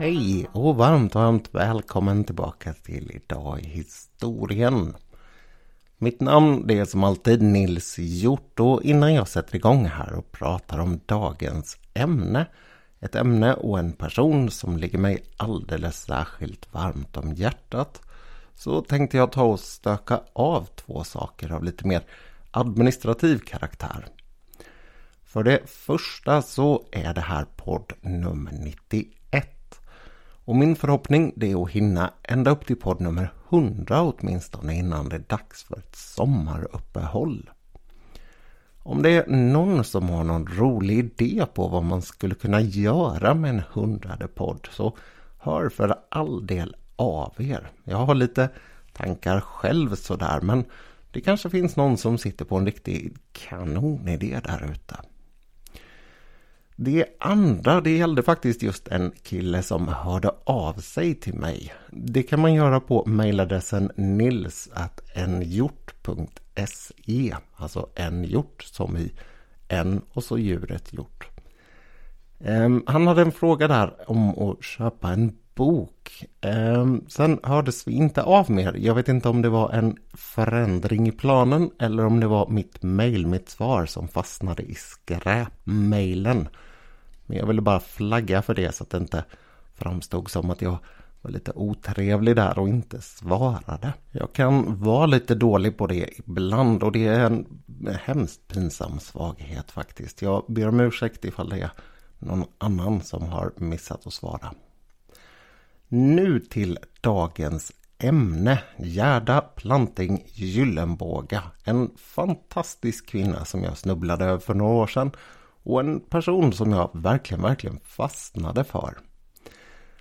Hej och varmt, varmt välkommen tillbaka till Idag i historien. Mitt namn det är som alltid Nils Hjort och innan jag sätter igång här och pratar om dagens ämne, ett ämne och en person som ligger mig alldeles särskilt varmt om hjärtat, så tänkte jag ta och stöka av två saker av lite mer administrativ karaktär. För det första så är det här podd nummer 91 och min förhoppning det är att hinna ända upp till podd nummer 100 åtminstone innan det är dags för ett sommaruppehåll. Om det är någon som har någon rolig idé på vad man skulle kunna göra med en hundrade podd så hör för all del av er. Jag har lite tankar själv sådär men det kanske finns någon som sitter på en riktig kanonidé där ute. Det andra, det gällde faktiskt just en kille som hörde av sig till mig. Det kan man göra på mejladressen nils.nhjort.se Alltså en hjort som i en och så djuret hjort. Ehm, han hade en fråga där om att köpa en bok. Ehm, sen hördes vi inte av mer. Jag vet inte om det var en förändring i planen eller om det var mitt mejl, mitt svar som fastnade i skräpmejlen. Men jag ville bara flagga för det så att det inte framstod som att jag var lite otrevlig där och inte svarade. Jag kan vara lite dålig på det ibland och det är en hemskt pinsam svaghet faktiskt. Jag ber om ursäkt ifall det är någon annan som har missat att svara. Nu till dagens ämne. Gerda Planting Gyllenbåga. En fantastisk kvinna som jag snubblade över för några år sedan och en person som jag verkligen, verkligen fastnade för.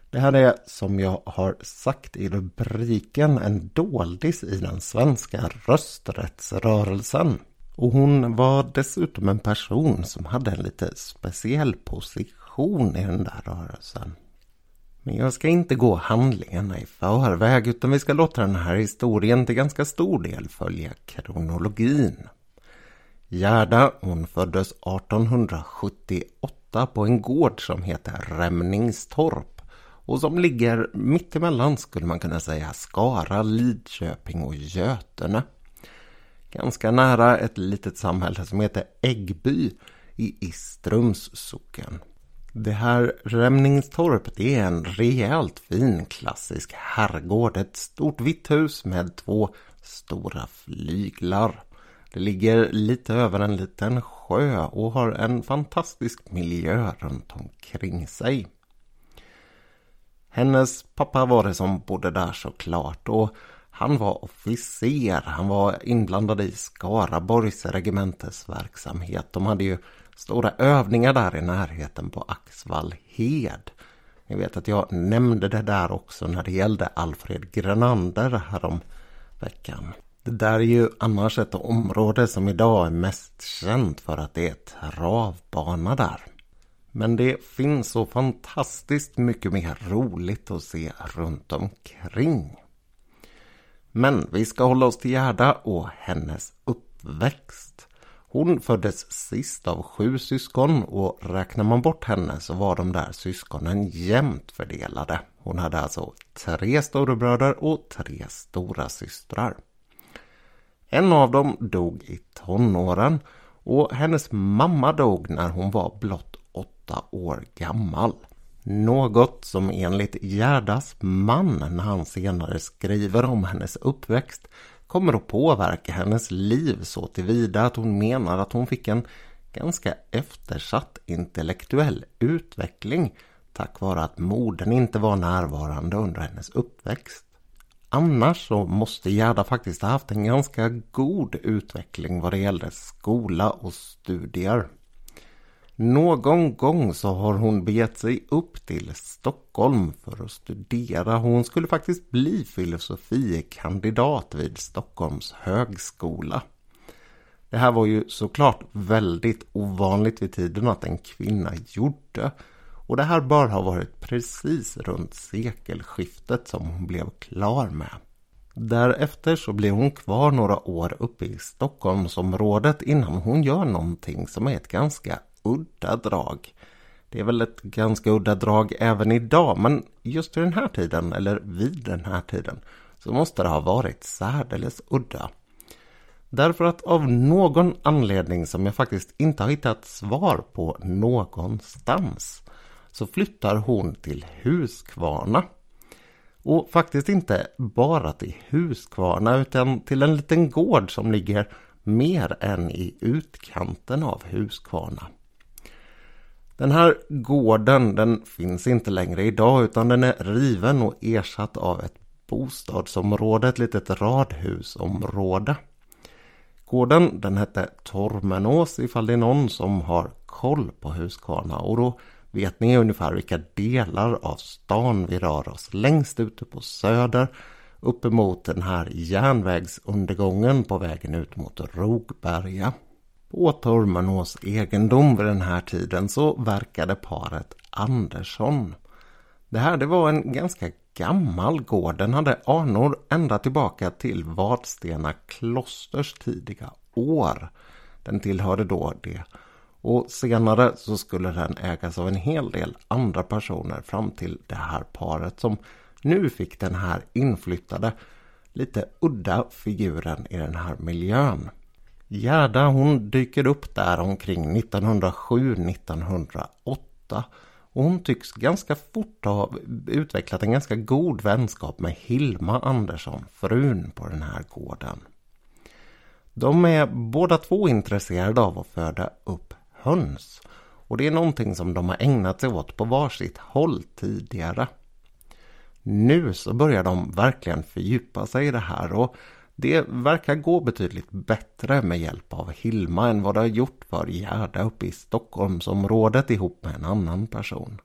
Det här är som jag har sagt i rubriken en doldis i den svenska rösträttsrörelsen. Och hon var dessutom en person som hade en lite speciell position i den där rörelsen. Men jag ska inte gå handlingarna i förväg utan vi ska låta den här historien till ganska stor del följa kronologin. Gerda hon föddes 1878 på en gård som heter Rämningstorp och som ligger mittemellan skulle man kunna säga Skara, Lidköping och Götene. Ganska nära ett litet samhälle som heter Äggby i Istrums socken. Det här Rämningstorp det är en rejält fin klassisk herrgård. Ett stort vitt hus med två stora flyglar. Det ligger lite över en liten sjö och har en fantastisk miljö runt omkring sig. Hennes pappa var det som bodde där såklart och han var officer. Han var inblandad i Skaraborgs regementes verksamhet. De hade ju stora övningar där i närheten på Axvallhed. Ni vet att jag nämnde det där också när det gällde Alfred Grenander härom veckan. Det där är ju annars ett område som idag är mest känt för att det är travbana där. Men det finns så fantastiskt mycket mer roligt att se runt omkring. Men vi ska hålla oss till Gerda och hennes uppväxt. Hon föddes sist av sju syskon och räknar man bort henne så var de där syskonen jämnt fördelade. Hon hade alltså tre storebröder och tre stora systrar. En av dem dog i tonåren och hennes mamma dog när hon var blott åtta år gammal. Något som enligt Gerdas man, när han senare skriver om hennes uppväxt, kommer att påverka hennes liv så tillvida att hon menar att hon fick en ganska eftersatt intellektuell utveckling tack vare att modern inte var närvarande under hennes uppväxt. Annars så måste Gerda faktiskt ha haft en ganska god utveckling vad det gäller skola och studier. Någon gång så har hon begett sig upp till Stockholm för att studera. Hon skulle faktiskt bli filosofie-kandidat vid Stockholms högskola. Det här var ju såklart väldigt ovanligt vid tiden att en kvinna gjorde. Och det här bör ha varit precis runt sekelskiftet som hon blev klar med. Därefter så blir hon kvar några år uppe i Stockholmsområdet innan hon gör någonting som är ett ganska udda drag. Det är väl ett ganska udda drag även idag, men just vid den här tiden, eller vid den här tiden, så måste det ha varit särdeles udda. Därför att av någon anledning som jag faktiskt inte har hittat svar på någonstans så flyttar hon till Huskvarna. Och faktiskt inte bara till Huskvarna utan till en liten gård som ligger mer än i utkanten av Huskvarna. Den här gården den finns inte längre idag utan den är riven och ersatt av ett bostadsområde, ett litet radhusområde. Gården den hette Tormenås ifall det är någon som har koll på Huskvarna och då vet ni ungefär vilka delar av stan vi rör oss. Längst ute på söder uppemot den här järnvägsundergången på vägen ut mot Rogberga. På Tormenås egendom vid den här tiden så verkade paret Andersson. Det här det var en ganska gammal gård. Den hade anor ända tillbaka till Vadstena klosters tidiga år. Den tillhörde då det. Och senare så skulle den ägas av en hel del andra personer fram till det här paret som nu fick den här inflyttade, lite udda figuren i den här miljön. Gerda hon dyker upp där omkring 1907-1908 och hon tycks ganska fort ha utvecklat en ganska god vänskap med Hilma Andersson, frun på den här gården. De är båda två intresserade av att föda upp höns. Och det är någonting som de har ägnat sig åt på varsitt håll tidigare. Nu så börjar de verkligen fördjupa sig i det här och det verkar gå betydligt bättre med hjälp av Hilma än vad det har gjort för Gerda uppe i Stockholmsområdet ihop med en annan person.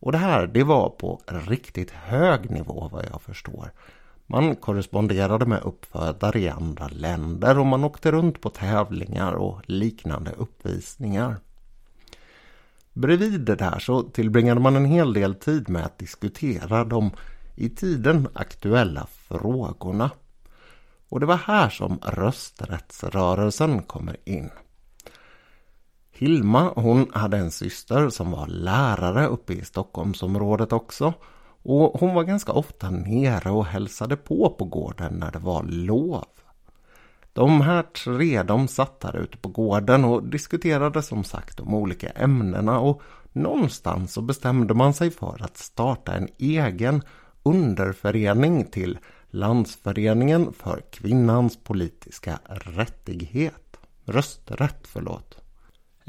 Och det här, det var på riktigt hög nivå vad jag förstår. Man korresponderade med uppfödare i andra länder och man åkte runt på tävlingar och liknande uppvisningar. Bredvid det där så tillbringade man en hel del tid med att diskutera de i tiden aktuella frågorna. Och det var här som rösträttsrörelsen kommer in. Hilma hon hade en syster som var lärare uppe i Stockholmsområdet också. Och hon var ganska ofta nere och hälsade på på gården när det var lov. De här tre de satt här ute på gården och diskuterade som sagt de olika ämnena och någonstans så bestämde man sig för att starta en egen underförening till Landsföreningen för kvinnans politiska rättighet. Rösträtt, förlåt.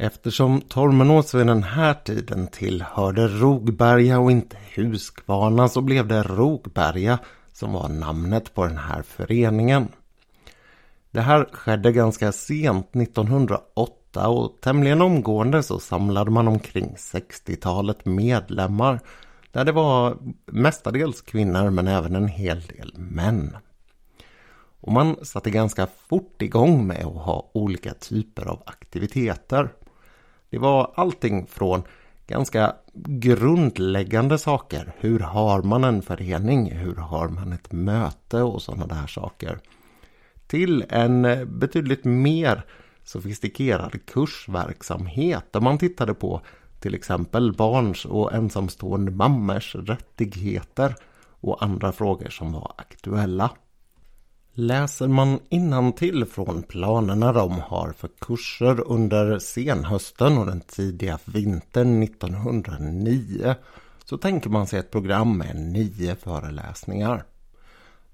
Eftersom Tormenås vid den här tiden tillhörde Rogberga och inte Huskvarna så blev det Rogberga som var namnet på den här föreningen. Det här skedde ganska sent 1908 och tämligen omgående så samlade man omkring 60-talet medlemmar där det var mestadels kvinnor men även en hel del män. Och man satte ganska fort igång med att ha olika typer av aktiviteter. Det var allting från ganska grundläggande saker. Hur har man en förening? Hur har man ett möte och sådana där saker. Till en betydligt mer sofistikerad kursverksamhet där man tittade på till exempel barns och ensamstående mammors rättigheter och andra frågor som var aktuella. Läser man till från planerna de har för kurser under senhösten och den tidiga vintern 1909 så tänker man sig ett program med nio föreläsningar.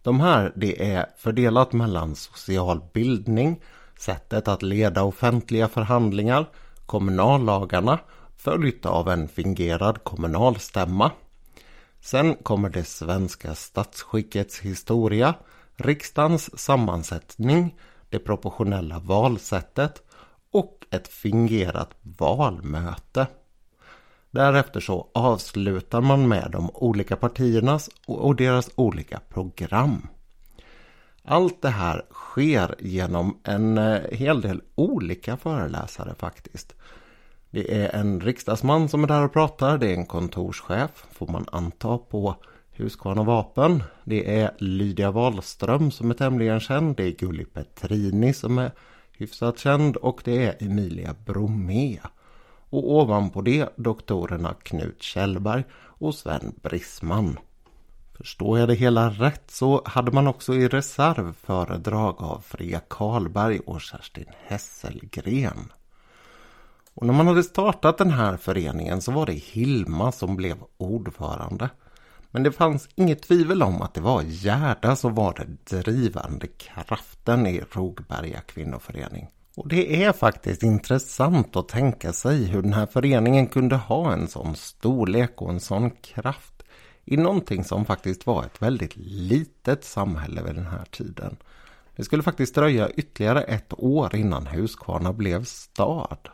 De här det är fördelat mellan social bildning, sättet att leda offentliga förhandlingar, kommunallagarna följt av en fingerad kommunalstämma. Sen kommer det svenska statsskickets historia, riksdagens sammansättning, det proportionella valsättet och ett fingerat valmöte. Därefter så avslutar man med de olika partiernas och deras olika program. Allt det här sker genom en eh, hel del olika föreläsare faktiskt. Det är en riksdagsman som är där och pratar. Det är en kontorschef, får man anta, på Husqvarna Vapen. Det är Lydia Wahlström som är tämligen känd. Det är Gulli Petrini som är hyfsat känd och det är Emilia Bromé. och ovanpå det doktorerna Knut Kjellberg och Sven Brisman. Förstår jag det hela rätt så hade man också i reserv föredrag av Freja Karlberg och Kerstin Hesselgren. Och när man hade startat den här föreningen så var det Hilma som blev ordförande. Men det fanns inget tvivel om att det var Gerda som var den drivande kraften i Rogberga kvinnoförening. Och det är faktiskt intressant att tänka sig hur den här föreningen kunde ha en sån storlek och en sån kraft i någonting som faktiskt var ett väldigt litet samhälle vid den här tiden. Det skulle faktiskt dröja ytterligare ett år innan Huskvarna blev stad.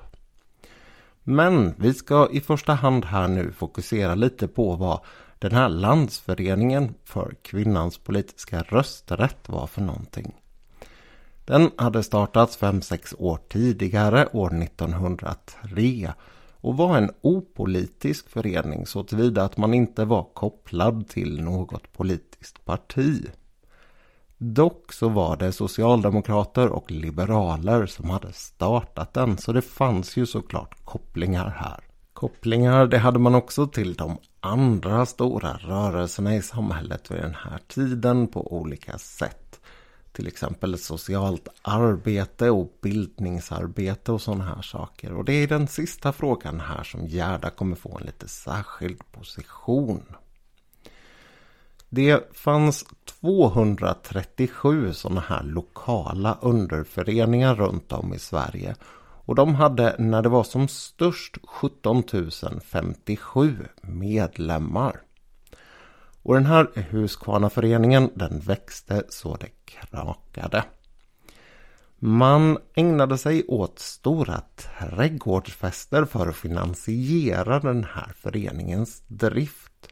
Men vi ska i första hand här nu fokusera lite på vad den här landsföreningen för kvinnans politiska rösträtt var för någonting. Den hade startats 5-6 år tidigare, år 1903 och var en opolitisk förening så tillvida att man inte var kopplad till något politiskt parti. Dock så var det socialdemokrater och liberaler som hade startat den så det fanns ju såklart kopplingar här. Kopplingar det hade man också till de andra stora rörelserna i samhället vid den här tiden på olika sätt. Till exempel socialt arbete och bildningsarbete och sådana här saker. Och det är den sista frågan här som Gerda kommer få en lite särskild position. Det fanns 237 sådana här lokala underföreningar runt om i Sverige. Och de hade när det var som störst 17 057 medlemmar. Och den här Huskvarnaföreningen den växte så det krakade. Man ägnade sig åt stora trädgårdsfester för att finansiera den här föreningens drift.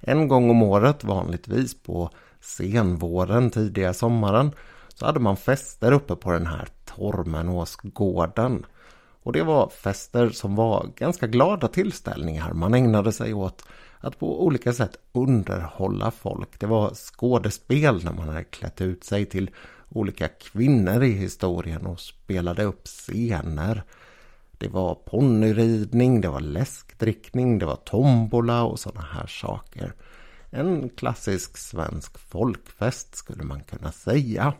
En gång om året, vanligtvis på senvåren, tidiga sommaren, så hade man fester uppe på den här Tormenåsgården. Och det var fester som var ganska glada tillställningar. Man ägnade sig åt att på olika sätt underhålla folk. Det var skådespel när man hade klätt ut sig till olika kvinnor i historien och spelade upp scener. Det var ponnyridning, det var läskdrickning, det var tombola och sådana här saker. En klassisk svensk folkfest skulle man kunna säga.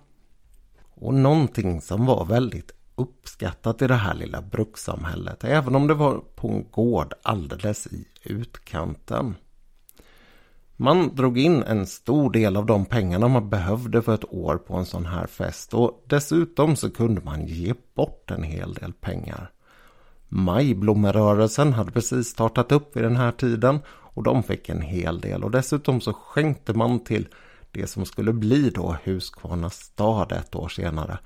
Och någonting som var väldigt uppskattat i det här lilla brukssamhället, även om det var på en gård alldeles i utkanten. Man drog in en stor del av de pengarna man behövde för ett år på en sån här fest och dessutom så kunde man ge bort en hel del pengar. Majblommerörelsen hade precis startat upp vid den här tiden och de fick en hel del och dessutom så skänkte man till det som skulle bli då Huskvarna stad ett år senare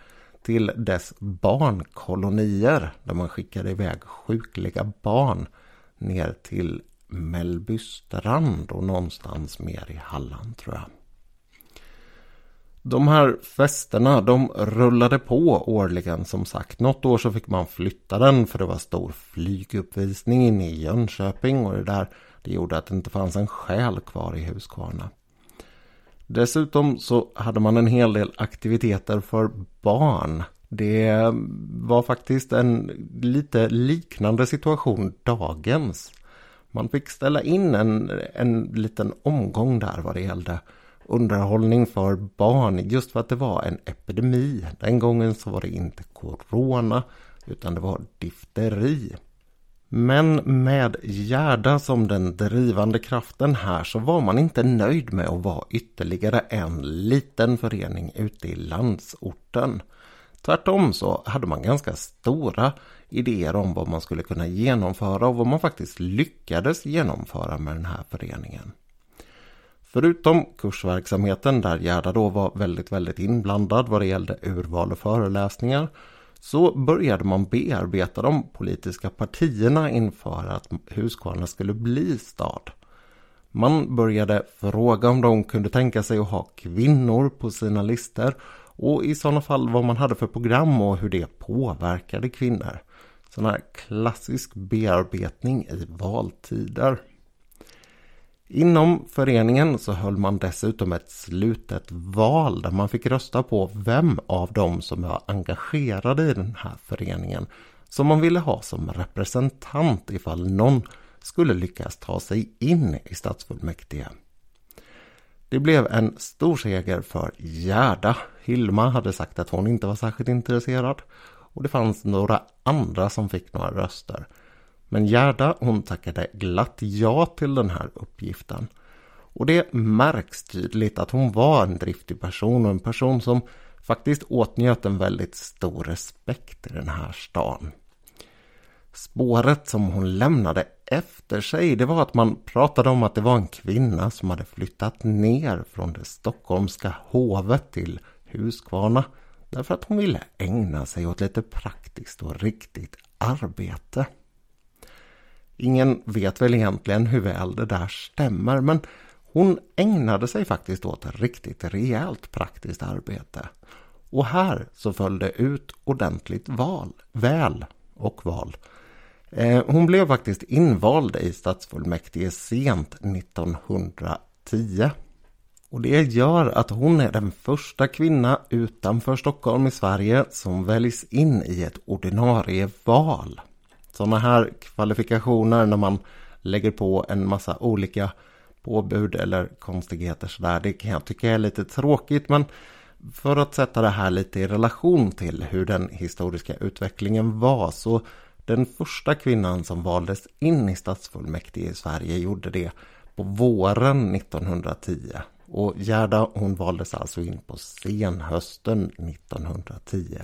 till dess barnkolonier där man skickade iväg sjukliga barn ner till Mellbystrand och någonstans mer i Halland tror jag. De här festerna de rullade på årligen som sagt. Något år så fick man flytta den för det var stor flyguppvisning inne i Jönköping och det där det gjorde att det inte fanns en själ kvar i Huskvarna. Dessutom så hade man en hel del aktiviteter för barn. Det var faktiskt en lite liknande situation dagens. Man fick ställa in en, en liten omgång där vad det gällde underhållning för barn just för att det var en epidemi. Den gången så var det inte corona utan det var difteri. Men med Gerda som den drivande kraften här så var man inte nöjd med att vara ytterligare en liten förening ute i landsorten. Tvärtom så hade man ganska stora idéer om vad man skulle kunna genomföra och vad man faktiskt lyckades genomföra med den här föreningen. Förutom kursverksamheten där Gerda då var väldigt, väldigt inblandad vad det gällde urval och föreläsningar så började man bearbeta de politiska partierna inför att Huskvarna skulle bli stad. Man började fråga om de kunde tänka sig att ha kvinnor på sina listor och i sådana fall vad man hade för program och hur det påverkade kvinnor. Sån här klassisk bearbetning i valtider. Inom föreningen så höll man dessutom ett slutet val där man fick rösta på vem av dem som var engagerade i den här föreningen som man ville ha som representant ifall någon skulle lyckas ta sig in i stadsfullmäktige. Det blev en stor seger för Gerda. Hilma hade sagt att hon inte var särskilt intresserad och det fanns några andra som fick några röster. Men Gerda hon tackade glatt ja till den här uppgiften. Och det märks tydligt att hon var en driftig person och en person som faktiskt åtnjöt en väldigt stor respekt i den här stan. Spåret som hon lämnade efter sig det var att man pratade om att det var en kvinna som hade flyttat ner från det stockholmska hovet till Huskvarna därför att hon ville ägna sig åt lite praktiskt och riktigt arbete. Ingen vet väl egentligen hur väl det där stämmer men hon ägnade sig faktiskt åt riktigt rejält praktiskt arbete. Och här så föll det ut ordentligt val, väl och val. Eh, hon blev faktiskt invald i stadsfullmäktige sent 1910. Och det gör att hon är den första kvinna utanför Stockholm i Sverige som väljs in i ett ordinarie val. Sådana här kvalifikationer när man lägger på en massa olika påbud eller konstigheter sådär. Det kan jag tycka är lite tråkigt men för att sätta det här lite i relation till hur den historiska utvecklingen var så den första kvinnan som valdes in i stadsfullmäktige i Sverige gjorde det på våren 1910. Och Gerda hon valdes alltså in på senhösten 1910.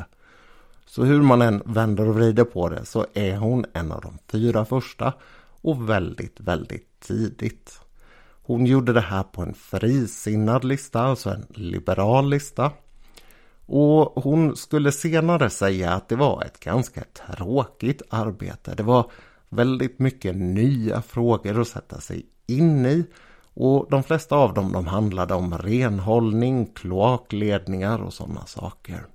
Så hur man än vänder och vrider på det så är hon en av de fyra första och väldigt, väldigt tidigt. Hon gjorde det här på en frisinnad lista, alltså en liberal lista. Och hon skulle senare säga att det var ett ganska tråkigt arbete. Det var väldigt mycket nya frågor att sätta sig in i. Och de flesta av dem de handlade om renhållning, kloakledningar och sådana saker.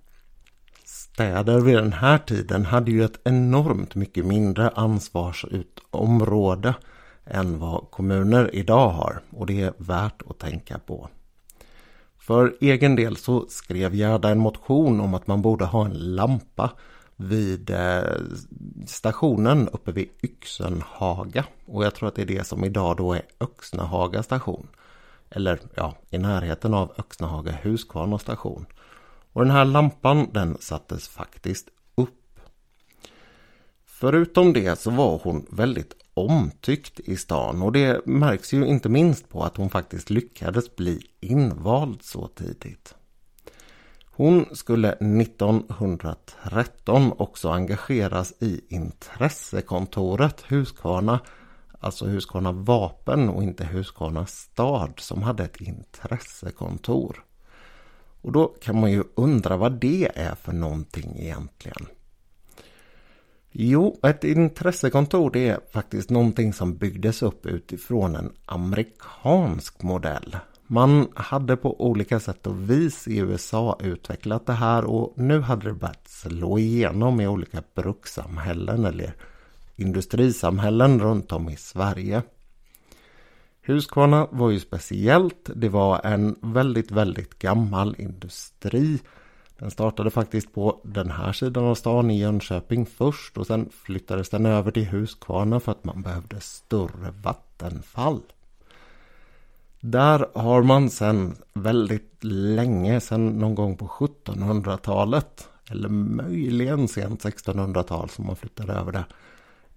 Städer vid den här tiden hade ju ett enormt mycket mindre ansvarsområde än vad kommuner idag har och det är värt att tänka på. För egen del så skrev Gerda en motion om att man borde ha en lampa vid eh, stationen uppe vid Yxenhaga. Och jag tror att det är det som idag då är Öxnehaga station. Eller ja, i närheten av Öxnehaga Huskvarna station. Och den här lampan den sattes faktiskt upp. Förutom det så var hon väldigt omtyckt i stan och det märks ju inte minst på att hon faktiskt lyckades bli invald så tidigt. Hon skulle 1913 också engageras i intressekontoret Huskvarna, alltså Huskvarna vapen och inte Huskvarna stad som hade ett intressekontor. Och då kan man ju undra vad det är för någonting egentligen. Jo, ett intressekontor det är faktiskt någonting som byggdes upp utifrån en amerikansk modell. Man hade på olika sätt och vis i USA utvecklat det här och nu hade det börjat slå igenom i olika brukssamhällen eller industrisamhällen runt om i Sverige. Huskvarna var ju speciellt. Det var en väldigt, väldigt gammal industri den startade faktiskt på den här sidan av stan i Jönköping först och sen flyttades den över till Huskvarna för att man behövde större vattenfall. Där har man sedan väldigt länge, sedan någon gång på 1700-talet eller möjligen sent 1600-tal som man flyttade över det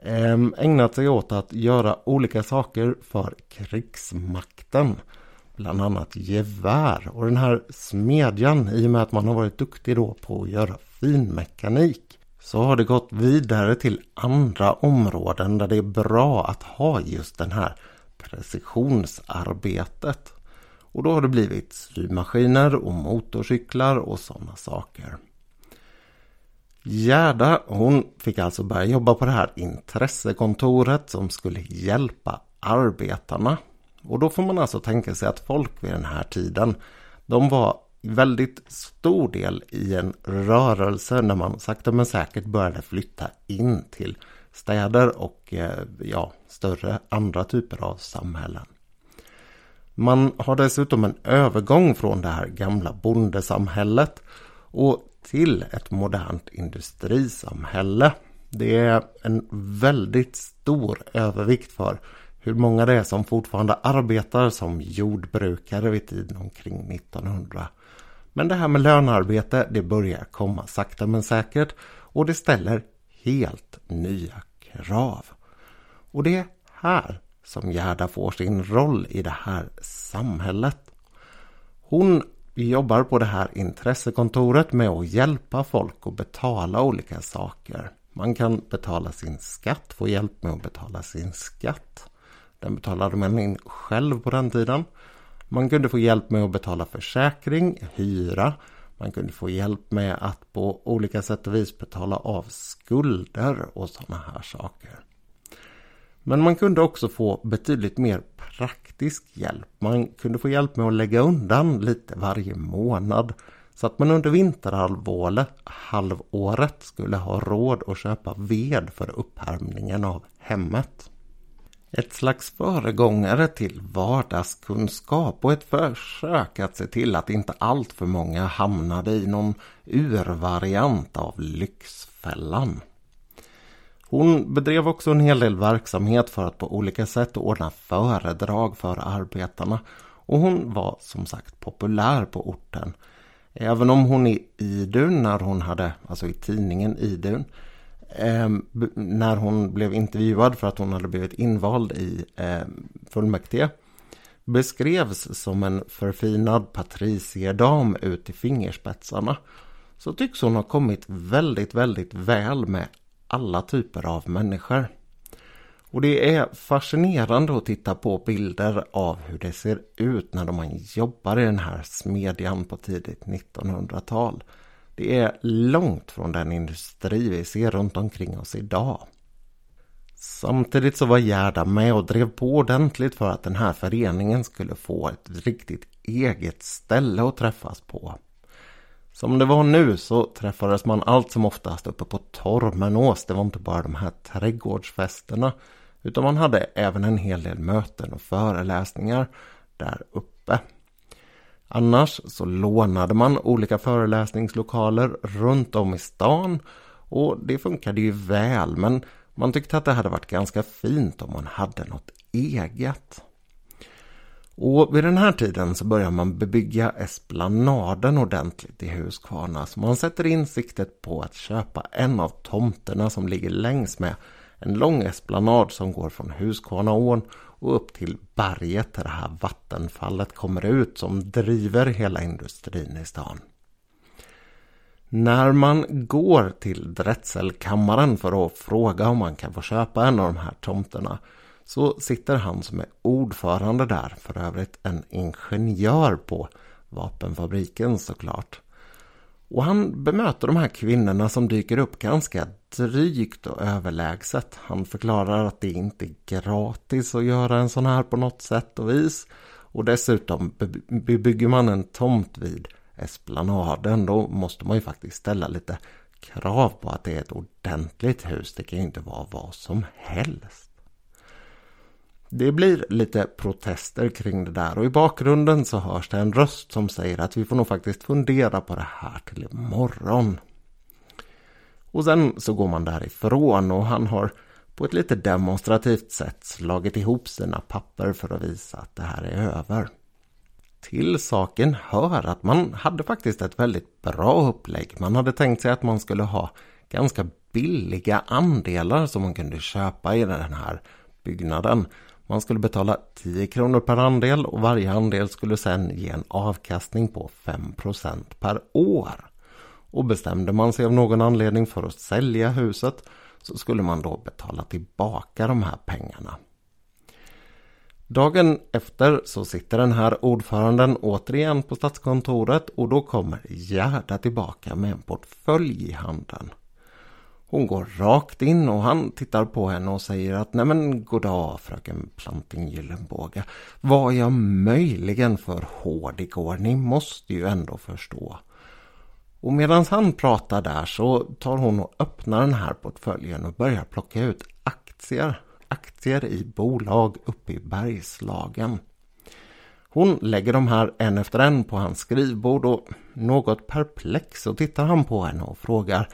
Ehm, ägnat sig åt att göra olika saker för krigsmakten bland annat gevär. Och den här smedjan, i och med att man har varit duktig då på att göra finmekanik, så har det gått vidare till andra områden där det är bra att ha just den här precisionsarbetet. Och då har det blivit symaskiner och motorcyklar och sådana saker. Gerda hon fick alltså börja jobba på det här intressekontoret som skulle hjälpa arbetarna och då får man alltså tänka sig att folk vid den här tiden, de var väldigt stor del i en rörelse när man sakta men säkert började flytta in till städer och eh, ja, större andra typer av samhällen. Man har dessutom en övergång från det här gamla bondesamhället och till ett modernt industrisamhälle. Det är en väldigt stor övervikt för hur många det är som fortfarande arbetar som jordbrukare vid tiden omkring 1900. Men det här med lönarbete det börjar komma sakta men säkert och det ställer helt nya krav. Och det är här som Gerda får sin roll i det här samhället. Hon vi jobbar på det här intressekontoret med att hjälpa folk att betala olika saker. Man kan betala sin skatt, få hjälp med att betala sin skatt. Den betalade man in själv på den tiden. Man kunde få hjälp med att betala försäkring, hyra. Man kunde få hjälp med att på olika sätt och vis betala av skulder och sådana här saker. Men man kunde också få betydligt mer praktisk hjälp. Man kunde få hjälp med att lägga undan lite varje månad så att man under vinterhalvåret skulle ha råd att köpa ved för uppvärmningen av hemmet. Ett slags föregångare till vardagskunskap och ett försök att se till att inte allt för många hamnade i någon urvariant av Lyxfällan. Hon bedrev också en hel del verksamhet för att på olika sätt ordna föredrag för arbetarna och hon var som sagt populär på orten. Även om hon i Idun, när hon hade, alltså i tidningen Idun, eh, när hon blev intervjuad för att hon hade blivit invald i eh, fullmäktige, beskrevs som en förfinad patricierdam ut i fingerspetsarna, så tycks hon ha kommit väldigt, väldigt väl med alla typer av människor. Och det är fascinerande att titta på bilder av hur det ser ut när man jobbar i den här smedjan på tidigt 1900-tal. Det är långt från den industri vi ser runt omkring oss idag. Samtidigt så var Gerda med och drev på ordentligt för att den här föreningen skulle få ett riktigt eget ställe att träffas på. Som det var nu så träffades man allt som oftast uppe på Tormenås. Det var inte bara de här trädgårdsfesterna. Utan man hade även en hel del möten och föreläsningar där uppe. Annars så lånade man olika föreläsningslokaler runt om i stan. Och det funkade ju väl men man tyckte att det hade varit ganska fint om man hade något eget. Och vid den här tiden så börjar man bebygga esplanaden ordentligt i Huskvarna. Så man sätter in siktet på att köpa en av tomterna som ligger längs med en lång esplanad som går från Huskvarnaån och upp till berget där det här vattenfallet kommer ut som driver hela industrin i stan. När man går till drätselkammaren för att fråga om man kan få köpa en av de här tomterna så sitter han som är ordförande där, för övrigt en ingenjör på vapenfabriken såklart. Och han bemöter de här kvinnorna som dyker upp ganska drygt och överlägset. Han förklarar att det inte är gratis att göra en sån här på något sätt och vis. Och dessutom bygger man en tomt vid esplanaden då måste man ju faktiskt ställa lite krav på att det är ett ordentligt hus. Det kan ju inte vara vad som helst. Det blir lite protester kring det där och i bakgrunden så hörs det en röst som säger att vi får nog faktiskt fundera på det här till imorgon. Och sen så går man därifrån och han har på ett lite demonstrativt sätt slagit ihop sina papper för att visa att det här är över. Till saken hör att man hade faktiskt ett väldigt bra upplägg. Man hade tänkt sig att man skulle ha ganska billiga andelar som man kunde köpa i den här byggnaden. Man skulle betala 10 kronor per andel och varje andel skulle sedan ge en avkastning på 5% per år. Och bestämde man sig av någon anledning för att sälja huset så skulle man då betala tillbaka de här pengarna. Dagen efter så sitter den här ordföranden återigen på Statskontoret och då kommer Gerda tillbaka med en portfölj i handen. Hon går rakt in och han tittar på henne och säger att nej men goddag fröken Planting Gyllenbåge. Var jag möjligen för hård igår? Ni måste ju ändå förstå. Och medan han pratar där så tar hon och öppnar den här portföljen och börjar plocka ut aktier. Aktier i bolag uppe i Bergslagen. Hon lägger de här en efter en på hans skrivbord och något perplex så tittar han på henne och frågar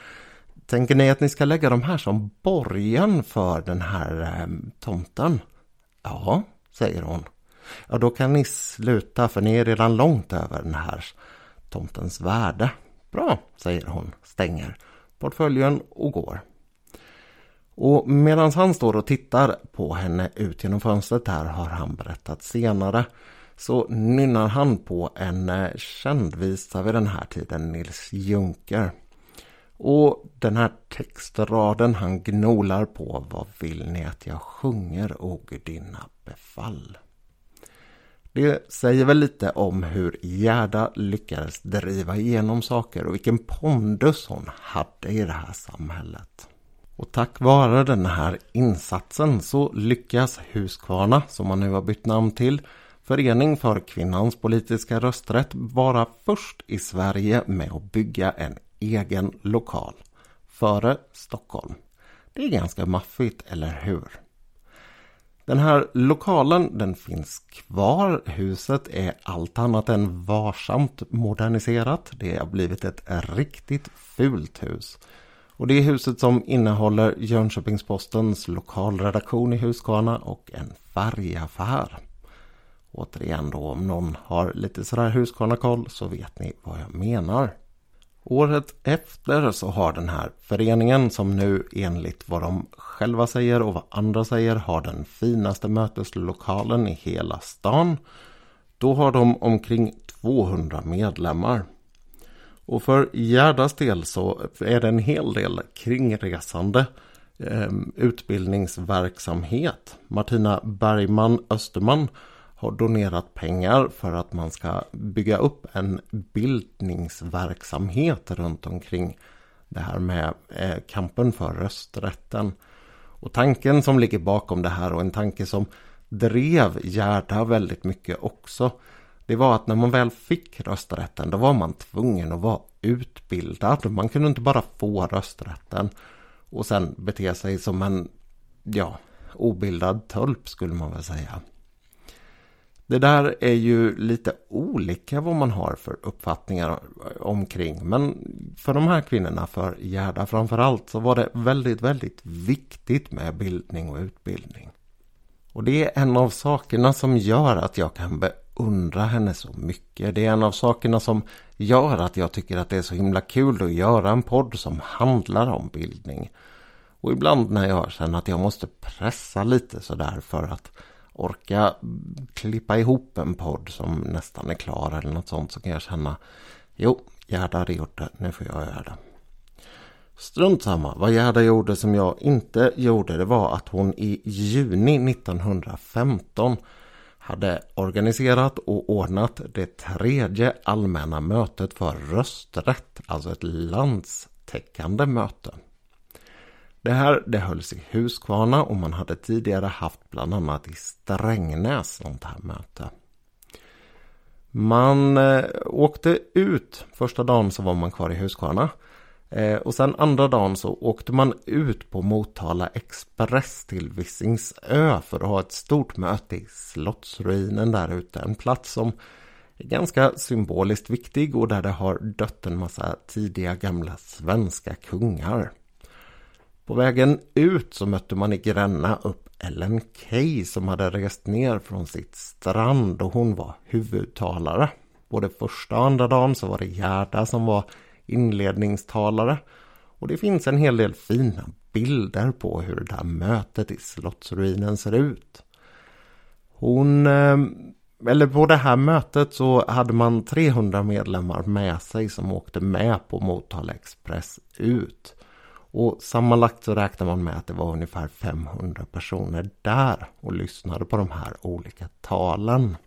tänker ni att ni ska lägga de här som borgen för den här eh, tomten? Ja, säger hon. Ja, då kan ni sluta för ni är redan långt över den här tomtens värde. Bra, säger hon, stänger portföljen och går. Och medan han står och tittar på henne ut genom fönstret här har han berättat senare så nynnar han på en eh, känd visa vid den här tiden, Nils Junker. Och den här textraden han gnolar på, vad vill ni att jag sjunger, o gudinna befall? Det säger väl lite om hur Gerda lyckades driva igenom saker och vilken pondus hon hade i det här samhället. Och tack vare den här insatsen så lyckas Huskvarna, som man nu har bytt namn till, Förening för kvinnans politiska rösträtt vara först i Sverige med att bygga en egen lokal. Före Stockholm. Det är ganska maffigt, eller hur? Den här lokalen den finns kvar. Huset är allt annat än varsamt moderniserat. Det har blivit ett riktigt fult hus. Och det är huset som innehåller Jönköpings-Postens lokalredaktion i Huskvarna och en färgaffär. Återigen då om någon har lite sådär Huskvarna-koll så vet ni vad jag menar. Året efter så har den här föreningen som nu enligt vad de själva säger och vad andra säger har den finaste möteslokalen i hela stan. Då har de omkring 200 medlemmar. Och för Gerdas del så är det en hel del kringresande eh, utbildningsverksamhet. Martina Bergman Österman har donerat pengar för att man ska bygga upp en bildningsverksamhet runt omkring det här med eh, kampen för rösträtten. Och tanken som ligger bakom det här och en tanke som drev Gerda väldigt mycket också. Det var att när man väl fick rösträtten då var man tvungen att vara utbildad. Man kunde inte bara få rösträtten och sen bete sig som en ja, obildad tölp skulle man väl säga. Det där är ju lite olika vad man har för uppfattningar omkring. Men för de här kvinnorna, för Gerda framförallt, så var det väldigt, väldigt viktigt med bildning och utbildning. Och det är en av sakerna som gör att jag kan beundra henne så mycket. Det är en av sakerna som gör att jag tycker att det är så himla kul att göra en podd som handlar om bildning. Och ibland när jag känner att jag måste pressa lite sådär för att orka klippa ihop en podd som nästan är klar eller något sånt så kan jag känna Jo, Gerda hade gjort det, nu får jag göra det. Strunt samma, vad Gerda gjorde som jag inte gjorde det var att hon i juni 1915 hade organiserat och ordnat det tredje allmänna mötet för rösträtt, alltså ett landstäckande möte. Det här det hölls i Huskvarna och man hade tidigare haft bland annat i Strängnäs sånt här möte. Man eh, åkte ut, första dagen så var man kvar i Huskvarna. Eh, och sen andra dagen så åkte man ut på Motala Express till Visingsö för att ha ett stort möte i Slottsruinen där ute. En plats som är ganska symboliskt viktig och där det har dött en massa tidiga gamla svenska kungar. På vägen ut så mötte man i Gränna upp Ellen Key som hade rest ner från sitt strand och hon var huvudtalare. Både första och andra dagen så var det Gerda som var inledningstalare. Och det finns en hel del fina bilder på hur det här mötet i slottsruinen ser ut. Hon, ehm, eller på det här mötet så hade man 300 medlemmar med sig som åkte med på Motala Express ut. Och sammanlagt så räknar man med att det var ungefär 500 personer där och lyssnade på de här olika talen.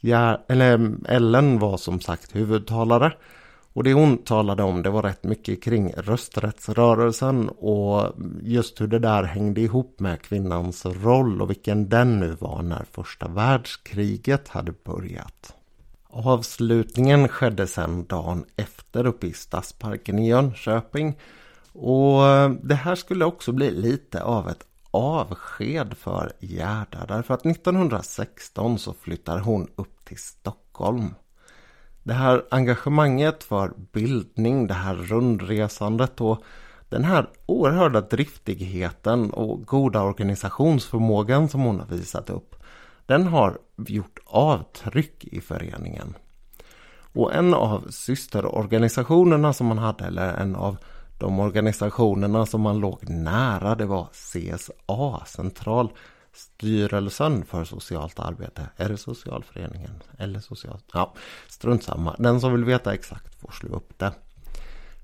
Ja, eller Ellen var som sagt huvudtalare och det hon talade om det var rätt mycket kring rösträttsrörelsen och just hur det där hängde ihop med kvinnans roll och vilken den nu var när första världskriget hade börjat. Avslutningen skedde sedan dagen efter uppe i Stadsparken i Jönköping och eh, det här skulle också bli lite av ett avsked för Gerda därför att 1916 så flyttar hon upp till Stockholm. Det här engagemanget för bildning, det här rundresandet och den här oerhörda driftigheten och goda organisationsförmågan som hon har visat upp, den har gjort avtryck i föreningen. Och en av systerorganisationerna som man hade, eller en av de organisationerna som man låg nära, det var CSA, Centralstyrelsen för socialt arbete. Är det socialföreningen? Eller socialt? Ja, strunt samma. Den som vill veta exakt får slå upp det.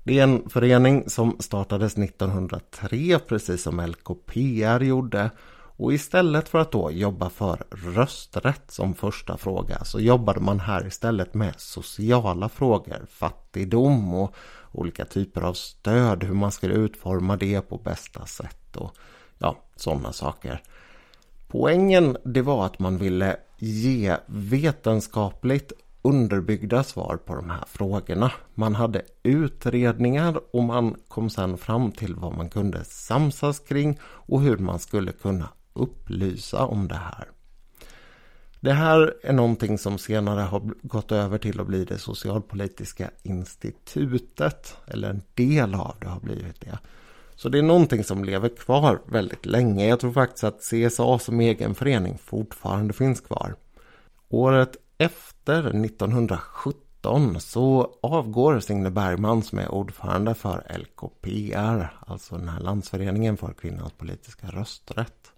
Det är en förening som startades 1903 precis som LKPR gjorde och istället för att då jobba för rösträtt som första fråga så jobbade man här istället med sociala frågor, fattigdom och olika typer av stöd, hur man skulle utforma det på bästa sätt och ja, sådana saker. Poängen det var att man ville ge vetenskapligt underbyggda svar på de här frågorna. Man hade utredningar och man kom sedan fram till vad man kunde samsas kring och hur man skulle kunna upplysa om det här. Det här är någonting som senare har gått över till att bli det socialpolitiska institutet, eller en del av det har blivit det. Så det är någonting som lever kvar väldigt länge. Jag tror faktiskt att CSA som egen förening fortfarande finns kvar. Året efter 1917 så avgår Signe Bergman som är ordförande för LKPR, alltså den här landsföreningen för kvinnans politiska rösträtt.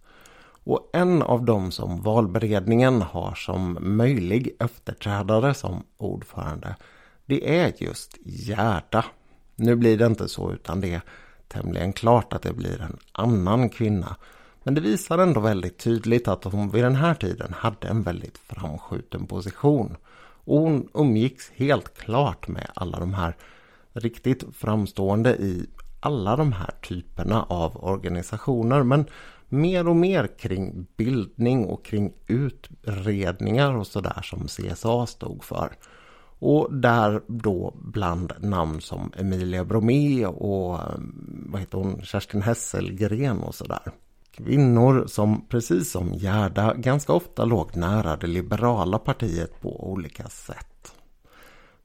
Och en av dem som valberedningen har som möjlig efterträdare som ordförande, det är just Gerda. Nu blir det inte så utan det är tämligen klart att det blir en annan kvinna. Men det visar ändå väldigt tydligt att hon vid den här tiden hade en väldigt framskjuten position. Och hon umgicks helt klart med alla de här riktigt framstående i alla de här typerna av organisationer. Men mer och mer kring bildning och kring utredningar och sådär som CSA stod för. Och där då bland namn som Emilia Bromé och eh, vad heter hon, Kerstin Hesselgren och sådär. Kvinnor som precis som Gerda ganska ofta låg nära det liberala partiet på olika sätt.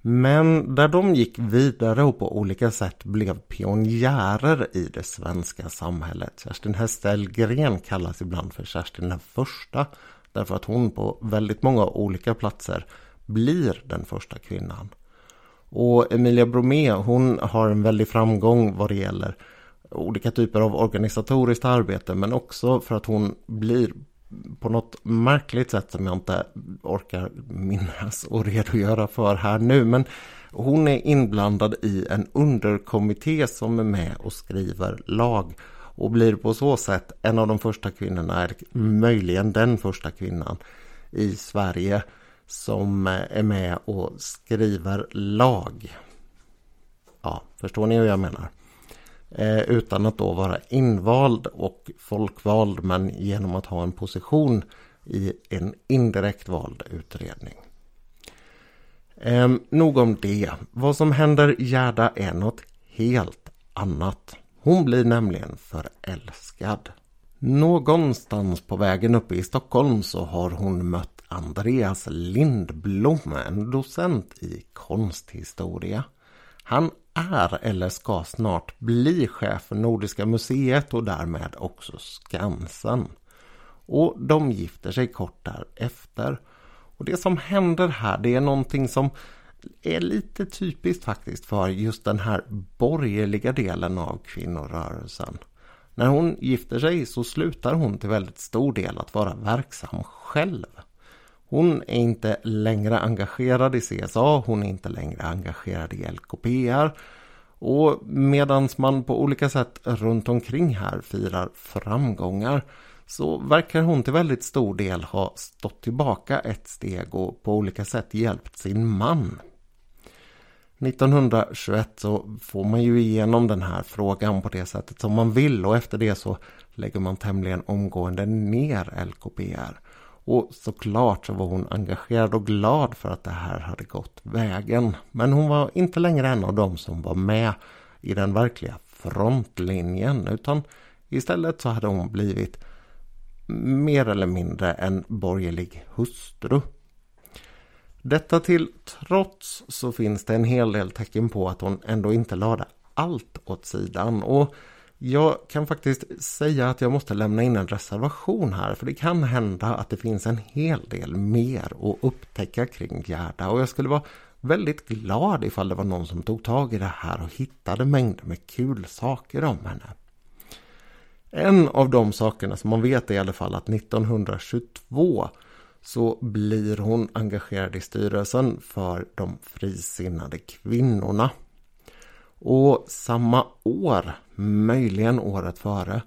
Men där de gick vidare och på olika sätt blev pionjärer i det svenska samhället. Kerstin Hesselgren kallas ibland för Kerstin den första. Därför att hon på väldigt många olika platser blir den första kvinnan. Och Emilia Bromé hon har en väldig framgång vad det gäller olika typer av organisatoriskt arbete men också för att hon blir på något märkligt sätt som jag inte orkar minnas och redogöra för här nu. Men hon är inblandad i en underkommitté som är med och skriver lag och blir på så sätt en av de första kvinnorna, möjligen den första kvinnan i Sverige som eh, är med och skriver lag. Ja, förstår ni hur jag menar? Eh, utan att då vara invald och folkvald men genom att ha en position i en indirekt vald utredning. Eh, nog om det. Vad som händer Gerda är något helt annat. Hon blir nämligen förälskad. Någonstans på vägen uppe i Stockholm så har hon mött Andreas Lindblom, en docent i konsthistoria. Han är eller ska snart bli chef för Nordiska museet och därmed också Skansen. Och de gifter sig kort därefter. Och det som händer här det är någonting som är lite typiskt faktiskt för just den här borgerliga delen av kvinnorörelsen. När hon gifter sig så slutar hon till väldigt stor del att vara verksam själv. Hon är inte längre engagerad i CSA, hon är inte längre engagerad i LKPR. Och medan man på olika sätt runt omkring här firar framgångar så verkar hon till väldigt stor del ha stått tillbaka ett steg och på olika sätt hjälpt sin man. 1921 så får man ju igenom den här frågan på det sättet som man vill och efter det så lägger man tämligen omgående ner LKPR. Och såklart så var hon engagerad och glad för att det här hade gått vägen. Men hon var inte längre en av dem som var med i den verkliga frontlinjen utan istället så hade hon blivit mer eller mindre en borgerlig hustru. Detta till trots så finns det en hel del tecken på att hon ändå inte lade allt åt sidan. Och jag kan faktiskt säga att jag måste lämna in en reservation här för det kan hända att det finns en hel del mer att upptäcka kring Gerda och jag skulle vara väldigt glad ifall det var någon som tog tag i det här och hittade mängder med kul saker om henne. En av de sakerna som man vet är i alla fall att 1922 så blir hon engagerad i styrelsen för de frisinnade kvinnorna. Och samma år, möjligen året före,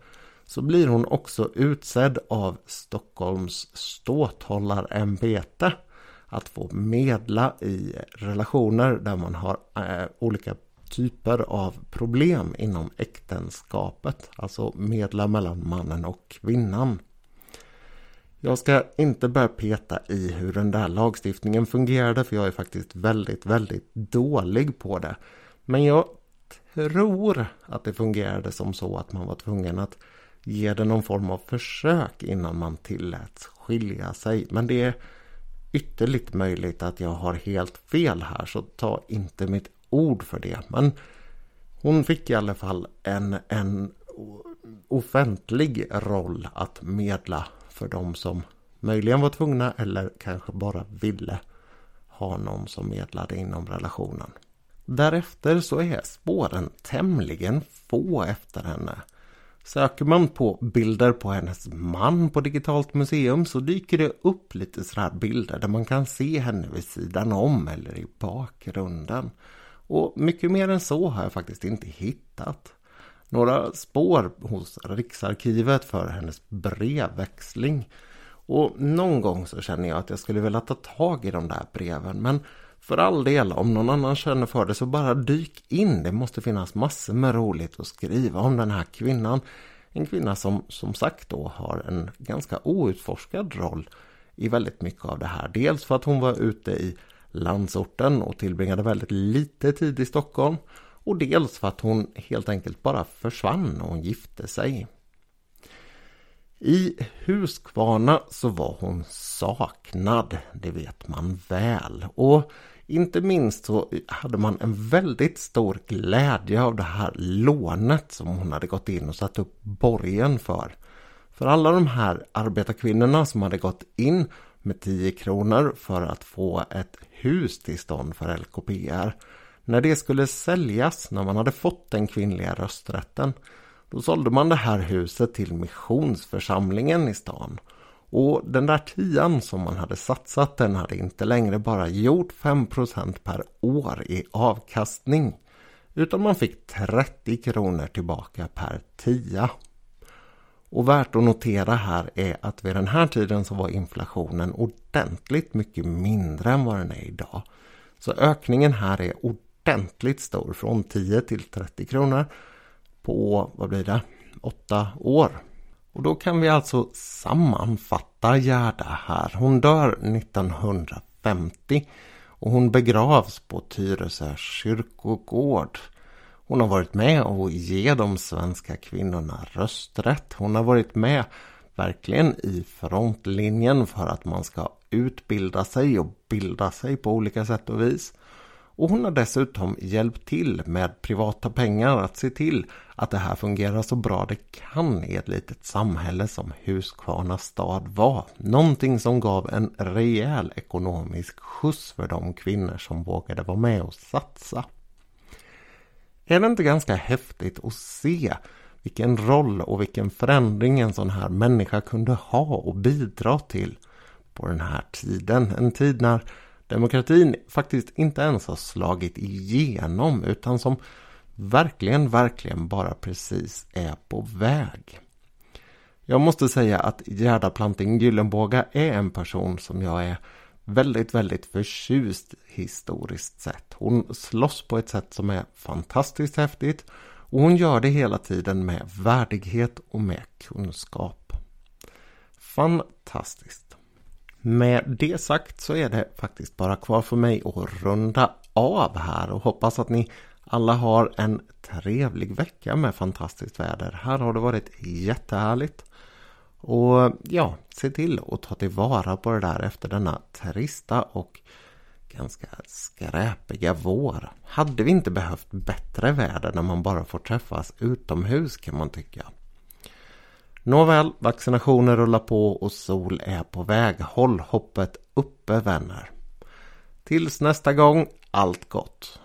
så blir hon också utsedd av Stockholms ståthållarämbete att få medla i relationer där man har äh, olika typer av problem inom äktenskapet. Alltså medla mellan mannen och kvinnan. Jag ska inte börja peta i hur den där lagstiftningen fungerade för jag är faktiskt väldigt, väldigt dålig på det. Men jag tror att det fungerade som så att man var tvungen att ge det någon form av försök innan man tilläts skilja sig. Men det är ytterligt möjligt att jag har helt fel här så ta inte mitt ord för det. Men hon fick i alla fall en, en offentlig roll att medla för de som möjligen var tvungna eller kanske bara ville ha någon som medlade inom relationen. Därefter så är spåren tämligen få efter henne. Söker man på bilder på hennes man på Digitalt museum så dyker det upp lite sådär bilder där man kan se henne vid sidan om eller i bakgrunden. Och mycket mer än så har jag faktiskt inte hittat. Några spår hos Riksarkivet för hennes brevväxling. Och någon gång så känner jag att jag skulle vilja ta tag i de där breven men för all del, om någon annan känner för det så bara dyk in. Det måste finnas massor med roligt att skriva om den här kvinnan. En kvinna som som sagt då har en ganska outforskad roll i väldigt mycket av det här. Dels för att hon var ute i landsorten och tillbringade väldigt lite tid i Stockholm. Och dels för att hon helt enkelt bara försvann när hon gifte sig. I Huskvarna så var hon saknad, det vet man väl. Och inte minst så hade man en väldigt stor glädje av det här lånet som hon hade gått in och satt upp borgen för. För alla de här arbetarkvinnorna som hade gått in med 10 kronor för att få ett hus till stånd för LKPR. När det skulle säljas, när man hade fått den kvinnliga rösträtten, då sålde man det här huset till missionsförsamlingen i stan. Och den där tian som man hade satsat den hade inte längre bara gjort 5% per år i avkastning. Utan man fick 30 kronor tillbaka per tia. Och värt att notera här är att vid den här tiden så var inflationen ordentligt mycket mindre än vad den är idag. Så ökningen här är ordentligt stor från 10 till 30 kronor på, vad blir det, 8 år. Och då kan vi alltså sammanfatta Gerda här. Hon dör 1950 och hon begravs på Tyresö kyrkogård. Hon har varit med och ge de svenska kvinnorna rösträtt. Hon har varit med verkligen i frontlinjen för att man ska utbilda sig och bilda sig på olika sätt och vis. Och hon har dessutom hjälpt till med privata pengar att se till att det här fungerar så bra det kan i ett litet samhälle som Huskvarna stad var. Någonting som gav en rejäl ekonomisk skjuts för de kvinnor som vågade vara med och satsa. Är det inte ganska häftigt att se vilken roll och vilken förändring en sån här människa kunde ha och bidra till på den här tiden? En tid när demokratin faktiskt inte ens har slagit igenom utan som verkligen, verkligen bara precis är på väg. Jag måste säga att Gerda Planting Gyllenbåga är en person som jag är väldigt, väldigt förtjust historiskt sett. Hon slåss på ett sätt som är fantastiskt häftigt och hon gör det hela tiden med värdighet och med kunskap. Fantastiskt. Med det sagt så är det faktiskt bara kvar för mig att runda av här och hoppas att ni alla har en trevlig vecka med fantastiskt väder. Här har det varit jättehärligt. Och ja, se till att ta tillvara på det där efter denna trista och ganska skräpiga vår. Hade vi inte behövt bättre väder när man bara får träffas utomhus kan man tycka. Nåväl, vaccinationer rullar på och sol är på väg. Håll hoppet uppe vänner. Tills nästa gång, allt gott!